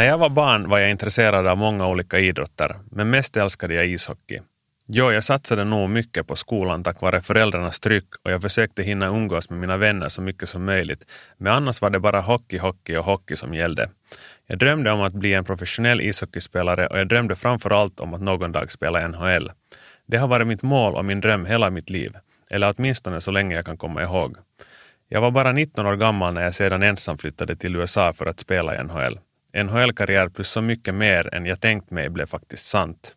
När jag var barn var jag intresserad av många olika idrotter, men mest älskade jag ishockey. Jo, jag satsade nog mycket på skolan tack vare föräldrarnas tryck och jag försökte hinna umgås med mina vänner så mycket som möjligt, men annars var det bara hockey, hockey och hockey som gällde. Jag drömde om att bli en professionell ishockeyspelare och jag drömde framför allt om att någon dag spela NHL. Det har varit mitt mål och min dröm hela mitt liv, eller åtminstone så länge jag kan komma ihåg. Jag var bara 19 år gammal när jag sedan ensam flyttade till USA för att spela i NHL. NHL-karriär plus så mycket mer än jag tänkt mig blev faktiskt sant.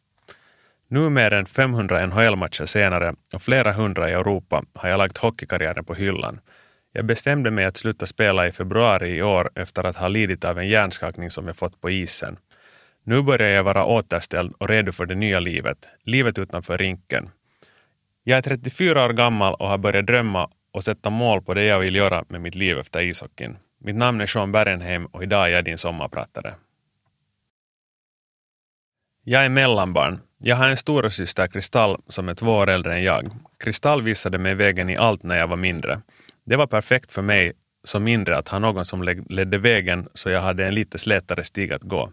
Nu mer än 500 NHL-matcher senare och flera hundra i Europa har jag lagt hockeykarriären på hyllan. Jag bestämde mig att sluta spela i februari i år efter att ha lidit av en hjärnskakning som jag fått på isen. Nu börjar jag vara återställd och redo för det nya livet, livet utanför rinken. Jag är 34 år gammal och har börjat drömma och sätta mål på det jag vill göra med mitt liv efter ishockeyn. Mitt namn är Sean Berenheim och idag är jag din sommarpratare. Jag är mellanbarn. Jag har en storasyster, Kristall, som är två år äldre än jag. Kristall visade mig vägen i allt när jag var mindre. Det var perfekt för mig som mindre att ha någon som ledde vägen så jag hade en lite slätare stig att gå.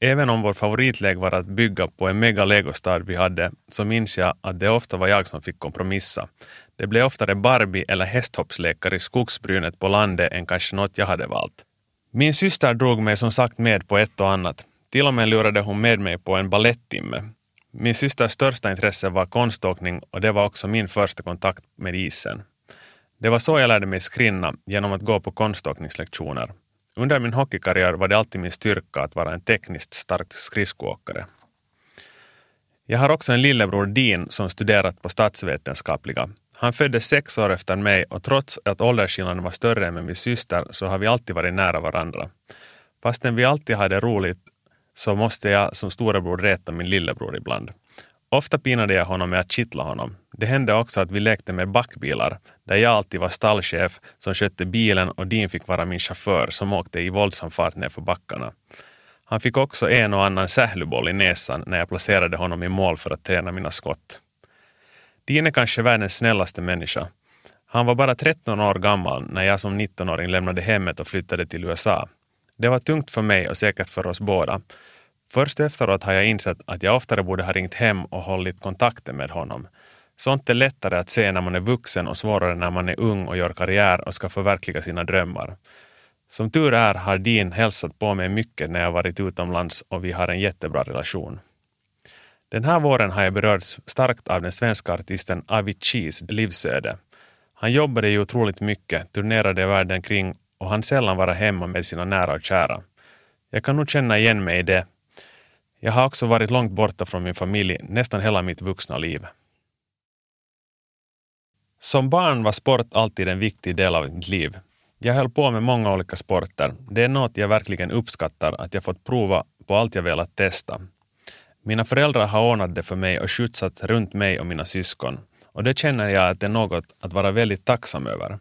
Även om vår favoritlek var att bygga på en mega legostad vi hade, så minns jag att det ofta var jag som fick kompromissa. Det blev oftare Barbie eller hästhoppslekar i skogsbrynet på landet än kanske något jag hade valt. Min syster drog mig som sagt med på ett och annat. Till och med lurade hon med mig på en ballettimme. Min systers största intresse var konståkning och det var också min första kontakt med isen. Det var så jag lärde mig skrinna, genom att gå på konståkningslektioner. Under min hockeykarriär var det alltid min styrka att vara en tekniskt stark skridskoåkare. Jag har också en lillebror Dean som studerat på statsvetenskapliga. Han föddes sex år efter mig och trots att åldersskillnaden var större än med min syster så har vi alltid varit nära varandra. Fastän vi alltid hade roligt så måste jag som storebror reta min lillebror ibland. Ofta pinade jag honom med att kittla honom. Det hände också att vi lekte med backbilar, där jag alltid var stallchef som skötte bilen och Dean fick vara min chaufför som åkte i våldsam fart nerför backarna. Han fick också en och annan sählyboll i näsan när jag placerade honom i mål för att träna mina skott. Dean är kanske världens snällaste människa. Han var bara 13 år gammal när jag som 19-åring lämnade hemmet och flyttade till USA. Det var tungt för mig och säkert för oss båda. Först efteråt har jag insett att jag oftare borde ha ringt hem och hållit kontakten med honom. Sånt är lättare att se när man är vuxen och svårare när man är ung och gör karriär och ska förverkliga sina drömmar. Som tur är har Dean hälsat på mig mycket när jag varit utomlands och vi har en jättebra relation. Den här våren har jag berörts starkt av den svenska artisten Aviciis livsöde. Han jobbade ju otroligt mycket, turnerade världen kring och han sällan vara hemma med sina nära och kära. Jag kan nog känna igen mig i det. Jag har också varit långt borta från min familj nästan hela mitt vuxna liv. Som barn var sport alltid en viktig del av mitt liv. Jag höll på med många olika sporter. Det är något jag verkligen uppskattar att jag fått prova på allt jag velat testa. Mina föräldrar har ordnat det för mig och skjutsat runt mig och mina syskon. Och det känner jag att det är något att vara väldigt tacksam över.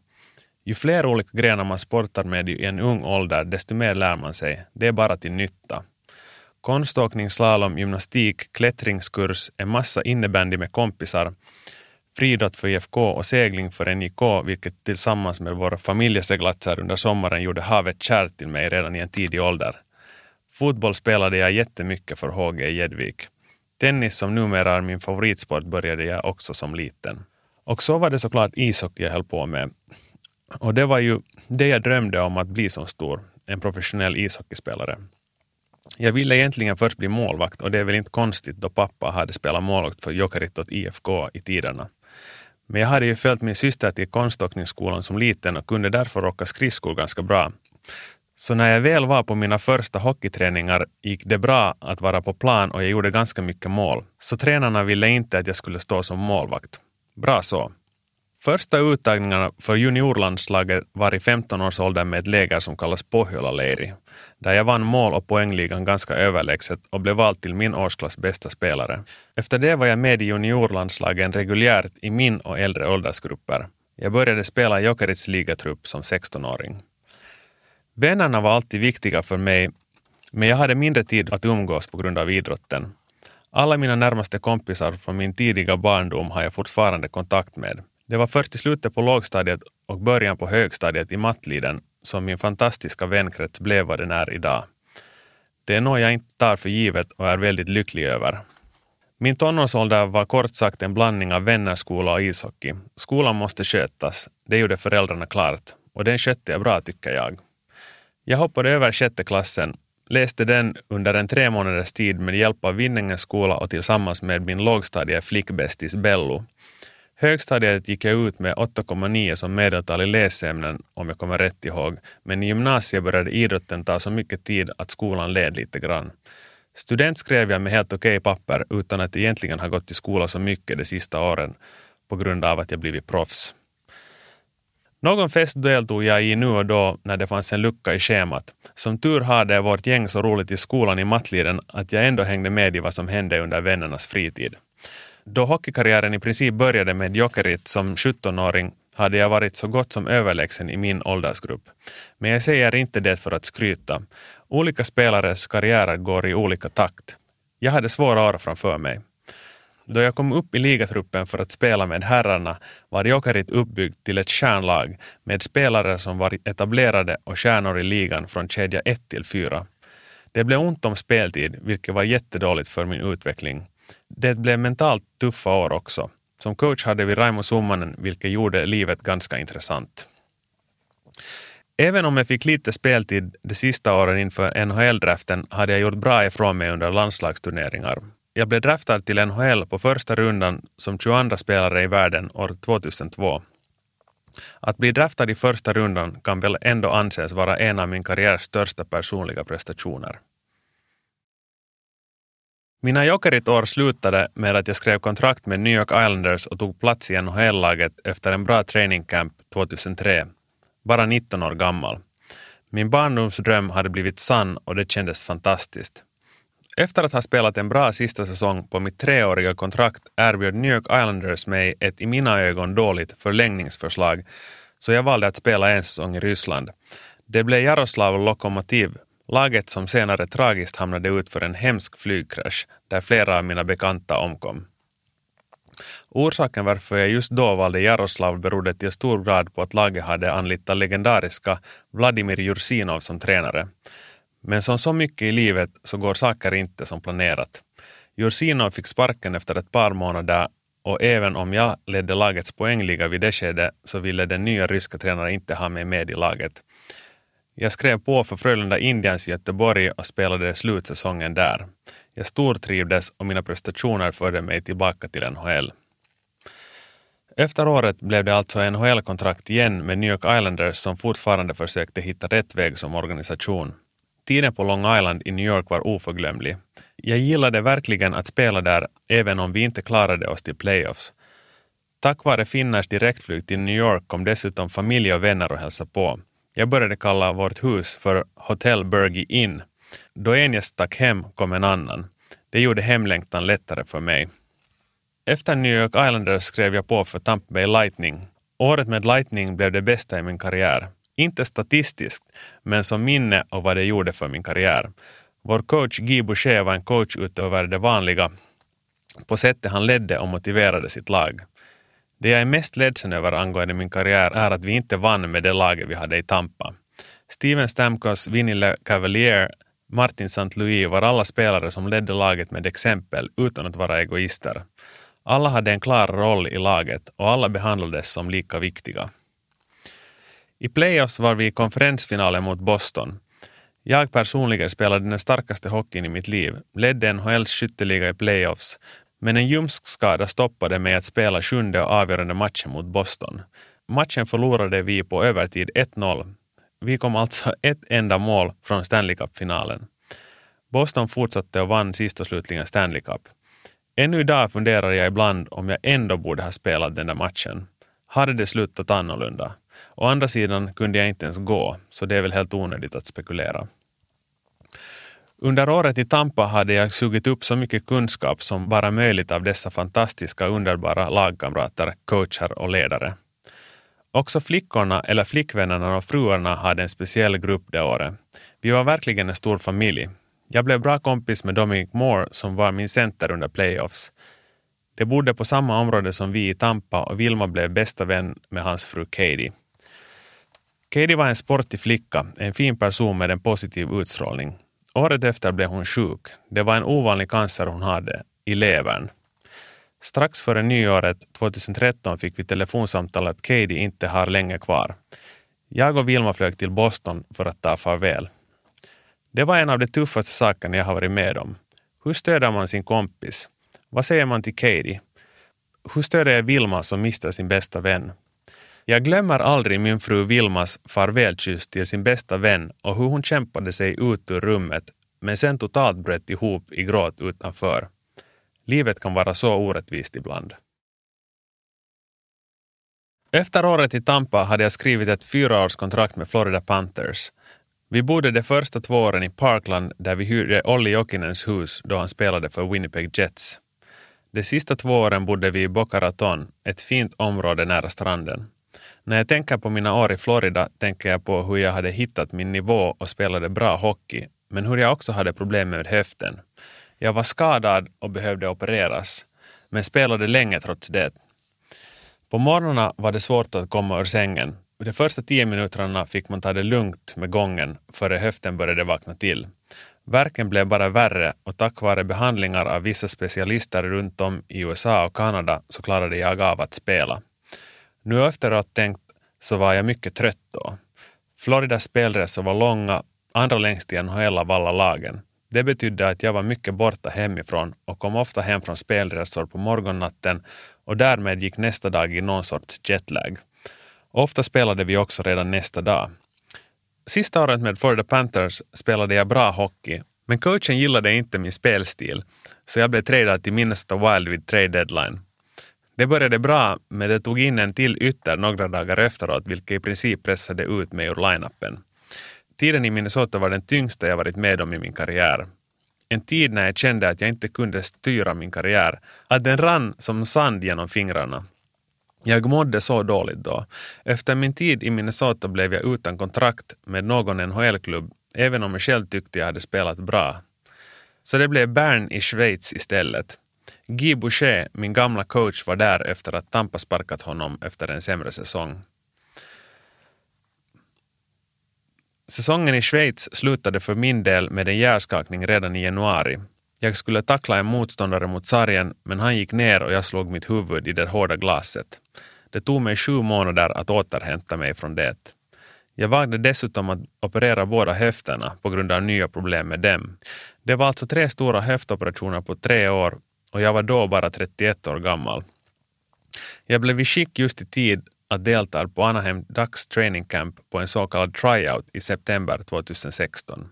Ju fler olika grenar man sportar med i en ung ålder, desto mer lär man sig. Det är bara till nytta. Konståkning, slalom, gymnastik, klättringskurs, en massa innebandy med kompisar, friidrott för IFK och segling för NIK, vilket tillsammans med våra familjeseglatser under sommaren gjorde havet kärt till mig redan i en tidig ålder. Fotboll spelade jag jättemycket för HG i Gäddvik. Tennis, som numera är min favoritsport, började jag också som liten. Och så var det såklart ishockey jag höll på med. Och det var ju det jag drömde om att bli som stor, en professionell ishockeyspelare. Jag ville egentligen först bli målvakt och det är väl inte konstigt då pappa hade spelat målvakt för Jokerittot IFK i tiderna. Men jag hade ju följt min syster till konståkningsskolan som liten och kunde därför åka skridskor ganska bra. Så när jag väl var på mina första hockeyträningar gick det bra att vara på plan och jag gjorde ganska mycket mål. Så tränarna ville inte att jag skulle stå som målvakt. Bra så. Första uttagningarna för juniorlandslaget var i 15-årsåldern med ett läger som kallas Pohjola-leiri, där jag vann mål och poängligan ganska överlägset och blev vald till min årsklass bästa spelare. Efter det var jag med i juniorlandslagen reguljärt i min och äldre åldersgrupper. Jag började spela i Jokerits ligatrupp som 16-åring. Vännerna var alltid viktiga för mig, men jag hade mindre tid att umgås på grund av idrotten. Alla mina närmaste kompisar från min tidiga barndom har jag fortfarande kontakt med. Det var först i slutet på lågstadiet och början på högstadiet i Mattliden som min fantastiska vänkrets blev vad den är idag. Det är något jag inte tar för givet och är väldigt lycklig över. Min tonårsålder var kort sagt en blandning av vännerskola och ishockey. Skolan måste skötas, det gjorde föräldrarna klart. Och den skötte jag bra tycker jag. Jag hoppade över sjätte klassen, läste den under en tre månaders tid med hjälp av Vinningens skola och tillsammans med min lågstadie flickbästis Bello. Högstadiet gick jag ut med 8,9 som medeltal i läsämnen om jag kommer rätt ihåg, men i gymnasiet började idrotten ta så mycket tid att skolan led lite grann. Student skrev jag med helt okej papper utan att egentligen ha gått i skola så mycket de sista åren på grund av att jag blivit proffs. Någon fest deltog jag i nu och då när det fanns en lucka i schemat. Som tur hade vårt gäng så roligt i skolan i mattliden att jag ändå hängde med i vad som hände under vännernas fritid. Då hockeykarriären i princip började med Jokerit som 17-åring hade jag varit så gott som överlägsen i min åldersgrupp. Men jag säger inte det för att skryta. Olika spelares karriärer går i olika takt. Jag hade svåra år framför mig. Då jag kom upp i ligatruppen för att spela med herrarna var Jokerit uppbyggt till ett kärnlag med spelare som var etablerade och stjärnor i ligan från kedja 1 till 4. Det blev ont om speltid, vilket var jättedåligt för min utveckling. Det blev mentalt tuffa år också. Som coach hade vi Raimo Summanen, vilket gjorde livet ganska intressant. Även om jag fick lite speltid de sista åren inför NHL-draften hade jag gjort bra ifrån mig under landslagsturneringar. Jag blev draftad till NHL på första rundan som 22 spelare i världen år 2002. Att bli draftad i första rundan kan väl ändå anses vara en av min karriärs största personliga prestationer. Mina Jokerit-år slutade med att jag skrev kontrakt med New York Islanders och tog plats i NHL-laget efter en bra training camp 2003, bara 19 år gammal. Min barndomsdröm hade blivit sann och det kändes fantastiskt. Efter att ha spelat en bra sista säsong på mitt treåriga kontrakt erbjöd New York Islanders mig ett i mina ögon dåligt förlängningsförslag, så jag valde att spela en säsong i Ryssland. Det blev Jaroslav Lokomotiv, laget som senare tragiskt hamnade ut för en hemsk flygkrasch där flera av mina bekanta omkom. Orsaken varför jag just då valde Jaroslav berodde till stor grad på att laget hade anlitat legendariska Vladimir Jursinov som tränare. Men som så mycket i livet så går saker inte som planerat. Jursinov fick sparken efter ett par månader och även om jag ledde lagets poängliga vid det skedet så ville den nya ryska tränaren inte ha mig med i laget. Jag skrev på för Frölunda Indians i Göteborg och spelade slutsäsongen där. Jag stortrivdes och mina prestationer förde mig tillbaka till NHL. Efter året blev det alltså NHL-kontrakt igen med New York Islanders som fortfarande försökte hitta rätt väg som organisation. Tiden på Long Island i New York var oförglömlig. Jag gillade verkligen att spela där, även om vi inte klarade oss till playoffs. Tack vare Finnars direktflyg till New York kom dessutom familj och vänner och hälsa på. Jag började kalla vårt hus för Hotel Bergie Inn. Då en gäst stack hem kom en annan. Det gjorde hemlängtan lättare för mig. Efter New York Islanders skrev jag på för Tampa Bay Lightning. Året med Lightning blev det bästa i min karriär. Inte statistiskt, men som minne av vad det gjorde för min karriär. Vår coach Guy Boucher var en coach utöver det vanliga på sättet han ledde och motiverade sitt lag. Det jag är mest ledsen över angående min karriär är att vi inte vann med det laget vi hade i Tampa. Steven Stamkos, Vinny Cavalier, Martin St. Louis var alla spelare som ledde laget med exempel utan att vara egoister. Alla hade en klar roll i laget och alla behandlades som lika viktiga. I playoffs var vi i konferensfinalen mot Boston. Jag personligen spelade den starkaste hockeyn i mitt liv, ledde NHLs skytteliga i playoffs, men en ljumskskada stoppade mig att spela sjunde och avgörande matchen mot Boston. Matchen förlorade vi på övertid 1-0. Vi kom alltså ett enda mål från Stanley Cup-finalen. Boston fortsatte och vann sist och slutligen Stanley Cup. Ännu idag funderar jag ibland om jag ändå borde ha spelat den där matchen. Hade det slutat annorlunda? Å andra sidan kunde jag inte ens gå, så det är väl helt onödigt att spekulera. Under året i Tampa hade jag sugit upp så mycket kunskap som bara möjligt av dessa fantastiska, underbara lagkamrater, coacher och ledare. Också flickorna, eller flickvännerna och fruarna hade en speciell grupp det året. Vi var verkligen en stor familj. Jag blev bra kompis med Dominic Moore som var min center under playoffs. De bodde på samma område som vi i Tampa och Vilma blev bästa vän med hans fru Katie. Katie var en sportig flicka, en fin person med en positiv utstrålning. Året efter blev hon sjuk. Det var en ovanlig cancer hon hade, i levern. Strax före nyåret 2013 fick vi telefonsamtal att Katie inte har länge kvar. Jag och Vilma flög till Boston för att ta farväl. Det var en av de tuffaste sakerna jag har varit med om. Hur stöder man sin kompis? Vad säger man till Katie? Hur stöder jag Vilma som mister sin bästa vän? Jag glömmer aldrig min fru Vilmas farvälkyss till sin bästa vän och hur hon kämpade sig ut ur rummet men sen totalt bröt ihop i gråt utanför. Livet kan vara så orättvist ibland. Efter året i Tampa hade jag skrivit ett fyraårskontrakt med Florida Panthers. Vi bodde de första två åren i Parkland där vi hyrde Olli Jokinens hus då han spelade för Winnipeg Jets. De sista två åren bodde vi i Boca Raton, ett fint område nära stranden. När jag tänker på mina år i Florida tänker jag på hur jag hade hittat min nivå och spelade bra hockey, men hur jag också hade problem med höften. Jag var skadad och behövde opereras, men spelade länge trots det. På morgnarna var det svårt att komma ur sängen. De första tio minuterna fick man ta det lugnt med gången före höften började vakna till. Verken blev bara värre och tack vare behandlingar av vissa specialister runt om i USA och Kanada så klarade jag av att spela. Nu efteråt tänkt så var jag mycket trött då. Floridas spelresor var långa, andra längst i NHL av alla lagen. Det betydde att jag var mycket borta hemifrån och kom ofta hem från spelresor på morgonnatten och därmed gick nästa dag i någon sorts jetlag. Ofta spelade vi också redan nästa dag. Sista året med Florida Panthers spelade jag bra hockey, men coachen gillade inte min spelstil, så jag blev tradad till Minnesota Wild vid trade deadline. Det började bra, men det tog in en till ytter några dagar efteråt, vilket i princip pressade ut mig ur line-upen. Tiden i Minnesota var den tyngsta jag varit med om i min karriär. En tid när jag kände att jag inte kunde styra min karriär, att den rann som sand genom fingrarna. Jag mådde så dåligt då. Efter min tid i Minnesota blev jag utan kontrakt med någon NHL-klubb, även om jag själv tyckte jag hade spelat bra. Så det blev Bern i Schweiz istället. Guy Boucher, min gamla coach, var där efter att Tampa sparkat honom efter en sämre säsong. Säsongen i Schweiz slutade för min del med en hjärnskakning redan i januari. Jag skulle tackla en motståndare mot sargen, men han gick ner och jag slog mitt huvud i det hårda glaset. Det tog mig sju månader att återhämta mig från det. Jag valde dessutom att operera båda höfterna på grund av nya problem med dem. Det var alltså tre stora höftoperationer på tre år och jag var då bara 31 år gammal. Jag blev i skick just i tid att delta på Anaheim Ducks training camp på en så kallad tryout i september 2016.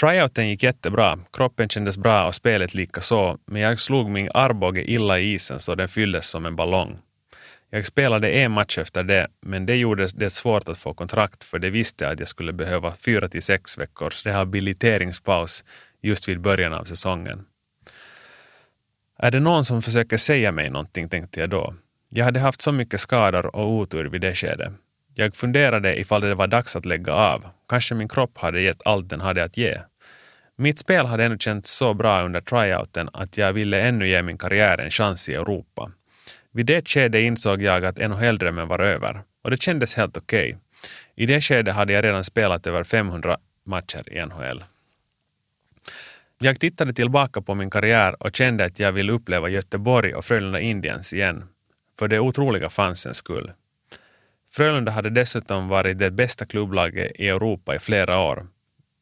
Tryouten gick jättebra, kroppen kändes bra och spelet lika så, men jag slog min armbåge illa i isen så den fylldes som en ballong. Jag spelade en match efter det, men det gjorde det svårt att få kontrakt för det visste att jag skulle behöva fyra till sex veckors rehabiliteringspaus just vid början av säsongen. Är det någon som försöker säga mig någonting, tänkte jag då. Jag hade haft så mycket skador och otur vid det skedet. Jag funderade ifall det var dags att lägga av. Kanske min kropp hade gett allt den hade att ge. Mitt spel hade ännu känts så bra under tryouten att jag ville ännu ge min karriär en chans i Europa. Vid det skedet insåg jag att NHL-drömmen var över och det kändes helt okej. Okay. I det skedet hade jag redan spelat över 500 matcher i NHL. Jag tittade tillbaka på min karriär och kände att jag vill uppleva Göteborg och Frölunda Indians igen, för det otroliga fansens skull. Frölunda hade dessutom varit det bästa klubblaget i Europa i flera år.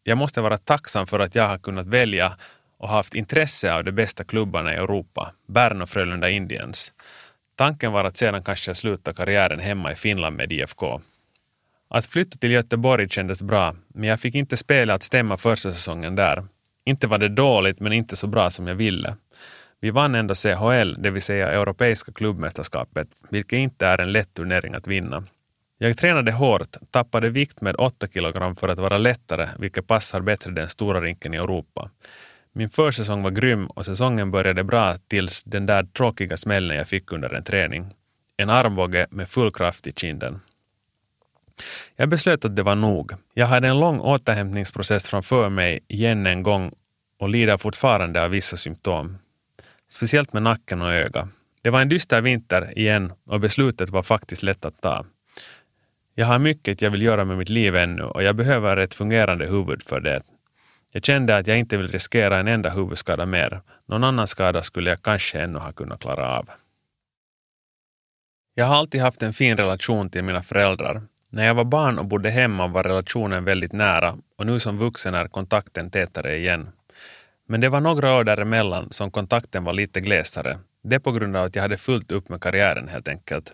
Jag måste vara tacksam för att jag har kunnat välja och haft intresse av de bästa klubbarna i Europa, Bern och Frölunda Indians. Tanken var att sedan kanske sluta karriären hemma i Finland med IFK. Att flytta till Göteborg kändes bra, men jag fick inte spela att stämma första säsongen där. Inte var det dåligt, men inte så bra som jag ville. Vi vann ändå CHL, det vill säga Europeiska klubbmästerskapet, vilket inte är en lätt turnering att vinna. Jag tränade hårt, tappade vikt med 8 kilogram för att vara lättare, vilket passar bättre den stora rinken i Europa. Min försäsong var grym och säsongen började bra tills den där tråkiga smällen jag fick under en träning. En armbåge med full kraft i kinden. Jag beslöt att det var nog. Jag hade en lång återhämtningsprocess framför mig igen en gång och lider fortfarande av vissa symptom. Speciellt med nacken och öga. Det var en dyster vinter igen och beslutet var faktiskt lätt att ta. Jag har mycket jag vill göra med mitt liv ännu och jag behöver ett fungerande huvud för det. Jag kände att jag inte vill riskera en enda huvudskada mer. Någon annan skada skulle jag kanske ännu ha kunnat klara av. Jag har alltid haft en fin relation till mina föräldrar. När jag var barn och bodde hemma var relationen väldigt nära och nu som vuxen är kontakten tätare igen. Men det var några år däremellan som kontakten var lite glesare. Det på grund av att jag hade fullt upp med karriären helt enkelt.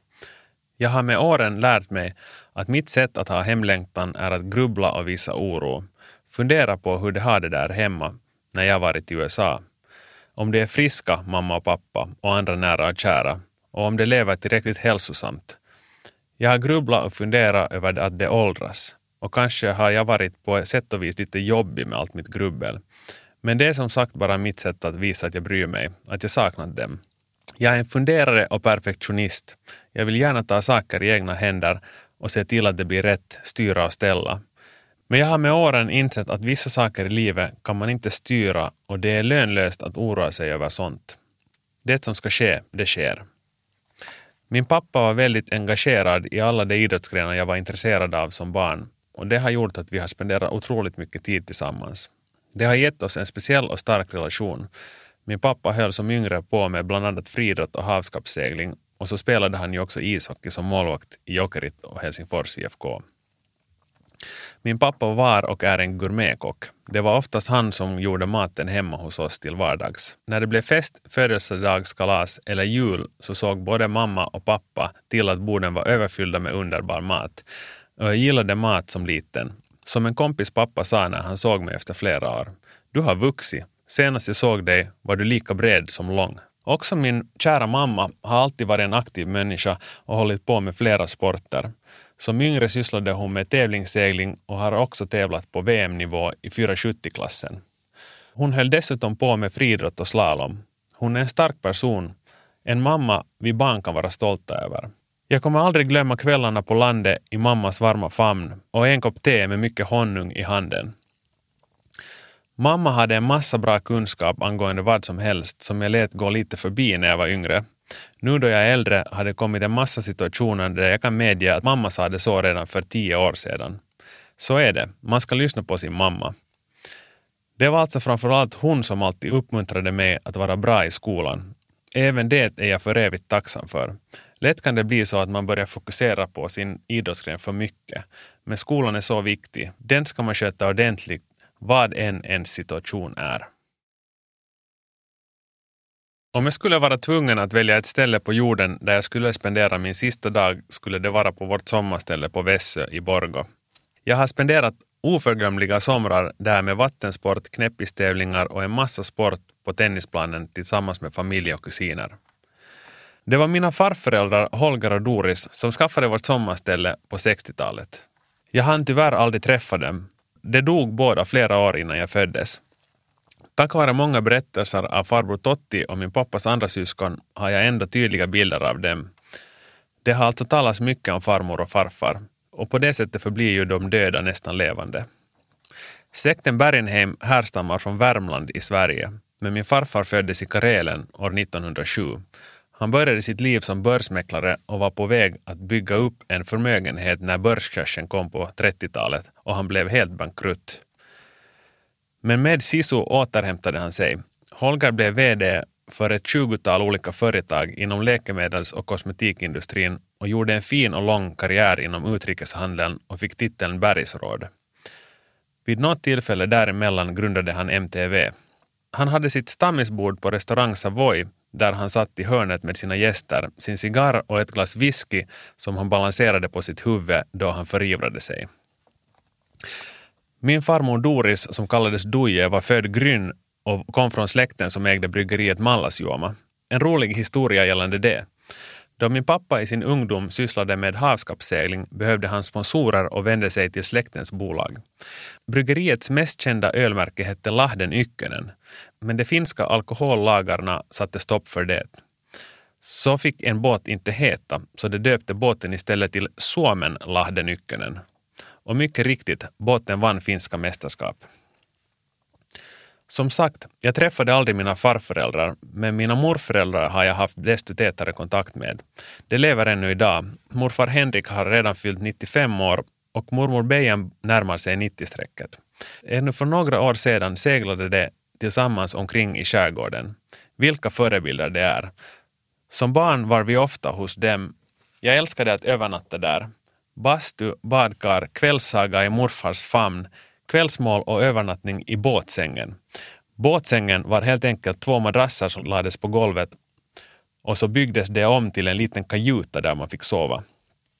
Jag har med åren lärt mig att mitt sätt att ha hemlängtan är att grubbla och visa oro. Fundera på hur de har det där hemma när jag varit i USA. Om de är friska, mamma och pappa, och andra nära och kära. Och om de lever tillräckligt hälsosamt. Jag har grubblat och funderat över att de åldras. Och kanske har jag varit på sätt och vis lite jobbig med allt mitt grubbel. Men det är som sagt bara mitt sätt att visa att jag bryr mig, att jag saknat dem. Jag är en funderare och perfektionist. Jag vill gärna ta saker i egna händer och se till att det blir rätt, styra och ställa. Men jag har med åren insett att vissa saker i livet kan man inte styra och det är lönlöst att oroa sig över sånt. Det som ska ske, det sker. Min pappa var väldigt engagerad i alla de idrottsgrenar jag var intresserad av som barn och det har gjort att vi har spenderat otroligt mycket tid tillsammans. Det har gett oss en speciell och stark relation. Min pappa höll som yngre på med bland annat friidrott och havskappsegling och så spelade han ju också ishockey som målvakt i Jokerit och Helsingfors IFK. Min pappa var och är en gourmetkock. Det var oftast han som gjorde maten hemma hos oss till vardags. När det blev fest, födelsedagskalas eller jul så såg både mamma och pappa till att borden var överfyllda med underbar mat. Och jag gillade mat som liten. Som en kompis pappa sa när han såg mig efter flera år. Du har vuxit. Senast jag såg dig var du lika bred som lång. Också min kära mamma har alltid varit en aktiv människa och hållit på med flera sporter. Som yngre sysslade hon med tävlingssegling och har också tävlat på VM-nivå i 470-klassen. Hon höll dessutom på med friidrott och slalom. Hon är en stark person, en mamma vi barn kan vara stolta över. Jag kommer aldrig glömma kvällarna på landet i mammas varma famn och en kopp te med mycket honung i handen. Mamma hade en massa bra kunskap angående vad som helst som jag lät gå lite förbi när jag var yngre. Nu då jag är äldre har det kommit en massa situationer där jag kan medge att mamma sa det så redan för tio år sedan. Så är det, man ska lyssna på sin mamma. Det var alltså framförallt hon som alltid uppmuntrade mig att vara bra i skolan. Även det är jag för evigt tacksam för. Lätt kan det bli så att man börjar fokusera på sin idrottsgren för mycket. Men skolan är så viktig. Den ska man sköta ordentligt vad än ens situation är. Om jag skulle vara tvungen att välja ett ställe på jorden där jag skulle spendera min sista dag skulle det vara på vårt sommarställe på Vässö i Borgo. Jag har spenderat oförglömliga somrar där med vattensport, knäppistävlingar och en massa sport på tennisplanen tillsammans med familj och kusiner. Det var mina farföräldrar Holger och Doris som skaffade vårt sommarställe på 60-talet. Jag hann tyvärr aldrig träffa dem. De dog båda flera år innan jag föddes. Tack vare många berättelser av farbror Totti och min pappas andra syskon har jag ändå tydliga bilder av dem. Det har alltså talats mycket om farmor och farfar och på det sättet förblir ju de döda nästan levande. Släkten Bergenheim härstammar från Värmland i Sverige, men min farfar föddes i Karelen år 1907. Han började sitt liv som börsmäklare och var på väg att bygga upp en förmögenhet när börskraschen kom på 30-talet och han blev helt bankrutt. Men med Sisu återhämtade han sig. Holger blev VD för ett tjugotal olika företag inom läkemedels och kosmetikindustrin och gjorde en fin och lång karriär inom utrikeshandeln och fick titeln bergsråd. Vid något tillfälle däremellan grundade han MTV. Han hade sitt stammisbord på restaurang Savoy där han satt i hörnet med sina gäster, sin cigarr och ett glas whisky som han balanserade på sitt huvud då han förivrade sig. Min farmor Doris, som kallades Duje, var född gryn och kom från släkten som ägde bryggeriet Mallasjuoma. En rolig historia gällande det. Då min pappa i sin ungdom sysslade med havskappsegling behövde han sponsorer och vände sig till släktens bolag. Bryggeriets mest kända ölmärke hette Lahden Ykkönen, men de finska alkohollagarna satte stopp för det. Så fick en båt inte heta, så de döpte båten istället till Suomen Lahden Ykkönen och mycket riktigt, båten vann finska mästerskap. Som sagt, jag träffade aldrig mina farföräldrar, men mina morföräldrar har jag haft desto tätare kontakt med. De lever ännu idag. Morfar Henrik har redan fyllt 95 år och mormor Bejan närmar sig 90-strecket. Ännu för några år sedan seglade de tillsammans omkring i skärgården. Vilka förebilder det är. Som barn var vi ofta hos dem. Jag älskade att övernatta där. Bastu, badkar, kvällssaga i morfars famn, kvällsmål och övernattning i båtsängen. Båtsängen var helt enkelt två madrasser som lades på golvet och så byggdes det om till en liten kajuta där man fick sova.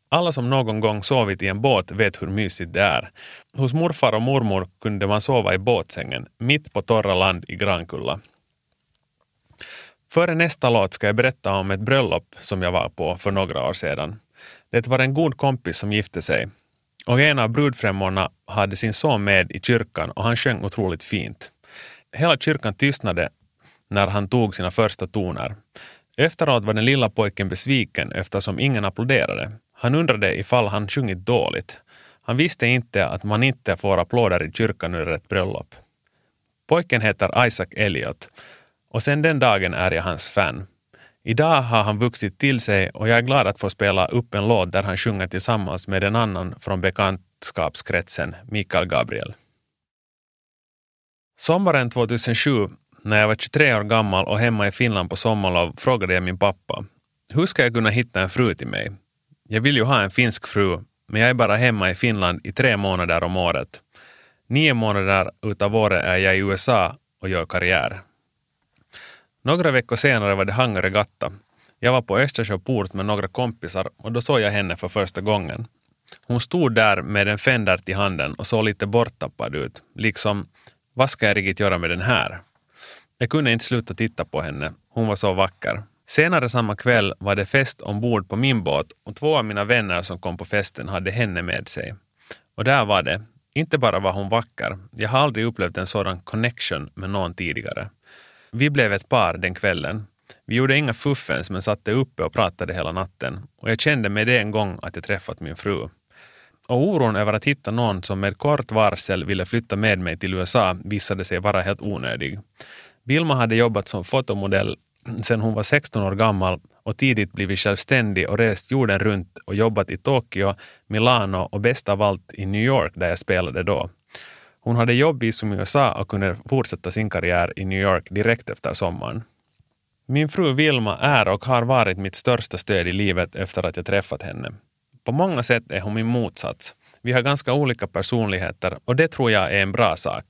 Alla som någon gång sovit i en båt vet hur mysigt det är. Hos morfar och mormor kunde man sova i båtsängen, mitt på torra land i Grankulla. Före nästa låt ska jag berätta om ett bröllop som jag var på för några år sedan. Det var en god kompis som gifte sig och en av brudfrämmorna hade sin son med i kyrkan och han sjöng otroligt fint. Hela kyrkan tystnade när han tog sina första toner. Efteråt var den lilla pojken besviken eftersom ingen applåderade. Han undrade ifall han sjungit dåligt. Han visste inte att man inte får applåder i kyrkan under ett bröllop. Pojken heter Isaac Elliot och sedan den dagen är jag hans fan. Idag har han vuxit till sig och jag är glad att få spela upp en låt där han sjunger tillsammans med en annan från bekantskapskretsen, Mikael Gabriel. Sommaren 2007, när jag var 23 år gammal och hemma i Finland på sommarlov, frågade jag min pappa, hur ska jag kunna hitta en fru till mig? Jag vill ju ha en finsk fru, men jag är bara hemma i Finland i tre månader om året. Nio månader utav året är jag i USA och gör karriär. Några veckor senare var det hangregatta. Jag var på Östersjöport med några kompisar och då såg jag henne för första gången. Hon stod där med en fendert i handen och såg lite borttappad ut. Liksom, vad ska jag riktigt göra med den här? Jag kunde inte sluta titta på henne. Hon var så vacker. Senare samma kväll var det fest ombord på min båt och två av mina vänner som kom på festen hade henne med sig. Och där var det. Inte bara var hon vacker, jag har aldrig upplevt en sådan connection med någon tidigare. Vi blev ett par den kvällen. Vi gjorde inga fuffens men satte uppe och pratade hela natten och jag kände med det en gång att jag träffat min fru. Och oron över att hitta någon som med kort varsel ville flytta med mig till USA visade sig vara helt onödig. Vilma hade jobbat som fotomodell sedan hon var 16 år gammal och tidigt blivit självständig och rest jorden runt och jobbat i Tokyo, Milano och bäst av allt i New York där jag spelade då. Hon hade jobbvisum i USA och kunde fortsätta sin karriär i New York direkt efter sommaren. Min fru Vilma är och har varit mitt största stöd i livet efter att jag träffat henne. På många sätt är hon min motsats. Vi har ganska olika personligheter och det tror jag är en bra sak.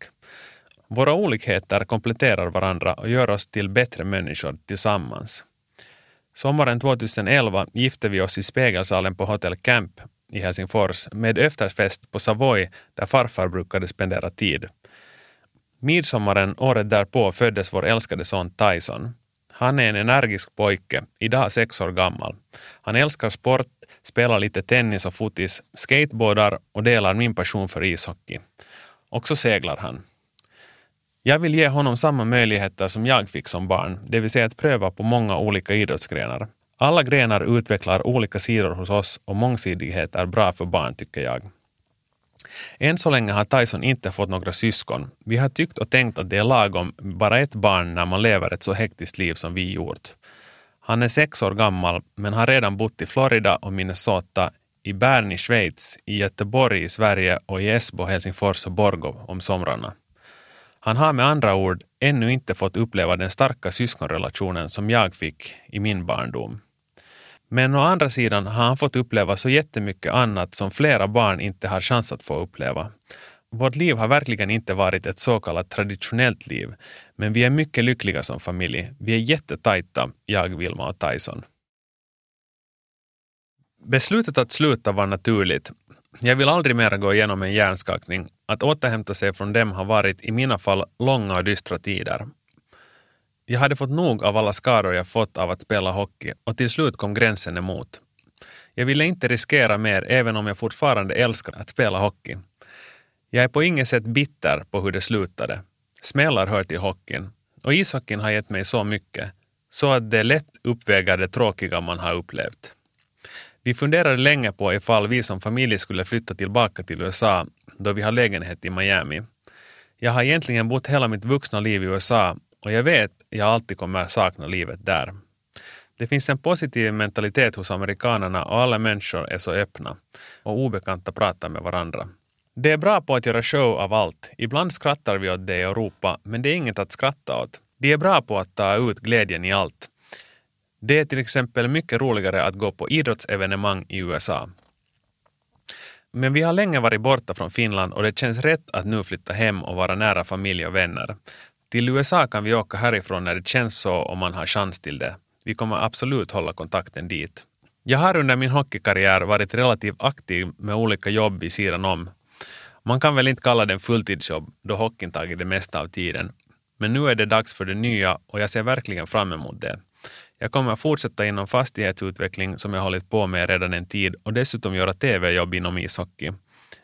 Våra olikheter kompletterar varandra och gör oss till bättre människor tillsammans. Sommaren 2011 gifte vi oss i spegelsalen på Hotel Camp i Helsingfors med efterfest på Savoy där farfar brukade spendera tid. Midsommaren året därpå föddes vår älskade son Tyson. Han är en energisk pojke, idag sex år gammal. Han älskar sport, spelar lite tennis och fotis, skateboardar och delar min passion för ishockey. Och så seglar han. Jag vill ge honom samma möjligheter som jag fick som barn, det vill säga att pröva på många olika idrottsgrenar. Alla grenar utvecklar olika sidor hos oss och mångsidighet är bra för barn, tycker jag. Än så länge har Tyson inte fått några syskon. Vi har tyckt och tänkt att det är lagom bara ett barn när man lever ett så hektiskt liv som vi gjort. Han är sex år gammal men har redan bott i Florida och Minnesota, i Bern i Schweiz, i Göteborg i Sverige och i Esbo, Helsingfors och Borgå om somrarna. Han har med andra ord ännu inte fått uppleva den starka syskonrelationen som jag fick i min barndom. Men å andra sidan har han fått uppleva så jättemycket annat som flera barn inte har chans att få uppleva. Vårt liv har verkligen inte varit ett så kallat traditionellt liv, men vi är mycket lyckliga som familj. Vi är jättetajta, jag, Vilma och Tyson. Beslutet att sluta var naturligt. Jag vill aldrig mer gå igenom en hjärnskakning. Att återhämta sig från dem har varit i mina fall långa och dystra tider jag hade fått nog av alla skador jag fått av att spela hockey och till slut kom gränsen emot. Jag ville inte riskera mer även om jag fortfarande älskar att spela hockey. Jag är på inget sätt bitter på hur det slutade. Smällar hör till hockeyn och ishockeyn har gett mig så mycket så att det lätt uppväger det tråkiga man har upplevt. Vi funderade länge på ifall vi som familj skulle flytta tillbaka till USA då vi har lägenhet i Miami. Jag har egentligen bott hela mitt vuxna liv i USA och jag vet jag alltid kommer sakna livet där. Det finns en positiv mentalitet hos amerikanerna och alla människor är så öppna och obekanta pratar med varandra. Det är bra på att göra show av allt. Ibland skrattar vi åt det i Europa, men det är inget att skratta åt. De är bra på att ta ut glädjen i allt. Det är till exempel mycket roligare att gå på idrottsevenemang i USA. Men vi har länge varit borta från Finland och det känns rätt att nu flytta hem och vara nära familj och vänner. Till USA kan vi åka härifrån när det känns så och man har chans till det. Vi kommer absolut hålla kontakten dit. Jag har under min hockeykarriär varit relativt aktiv med olika jobb vid sidan om. Man kan väl inte kalla det en fulltidsjobb då hockeyn tagit det mesta av tiden. Men nu är det dags för det nya och jag ser verkligen fram emot det. Jag kommer fortsätta inom fastighetsutveckling som jag hållit på med redan en tid och dessutom göra tv-jobb inom ishockey.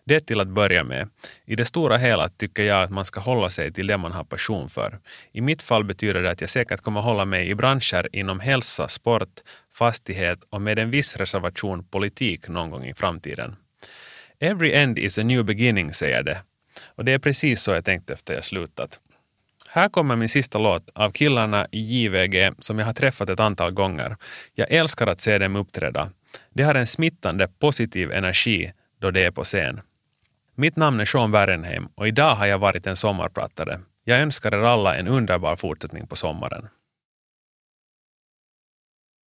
Det till att börja med. I det stora hela tycker jag att man ska hålla sig till det man har passion för. I mitt fall betyder det att jag säkert kommer hålla mig i branscher inom hälsa, sport, fastighet och med en viss reservation politik någon gång i framtiden. Every end is a new beginning, säger det. Och det är precis så jag tänkte efter jag slutat. Här kommer min sista låt av killarna i JVG som jag har träffat ett antal gånger. Jag älskar att se dem uppträda. De har en smittande positiv energi då de är på scen. Mitt namn är Sean Bergenheim och idag har jag varit en sommarpratare. Jag önskar er alla en underbar fortsättning på sommaren.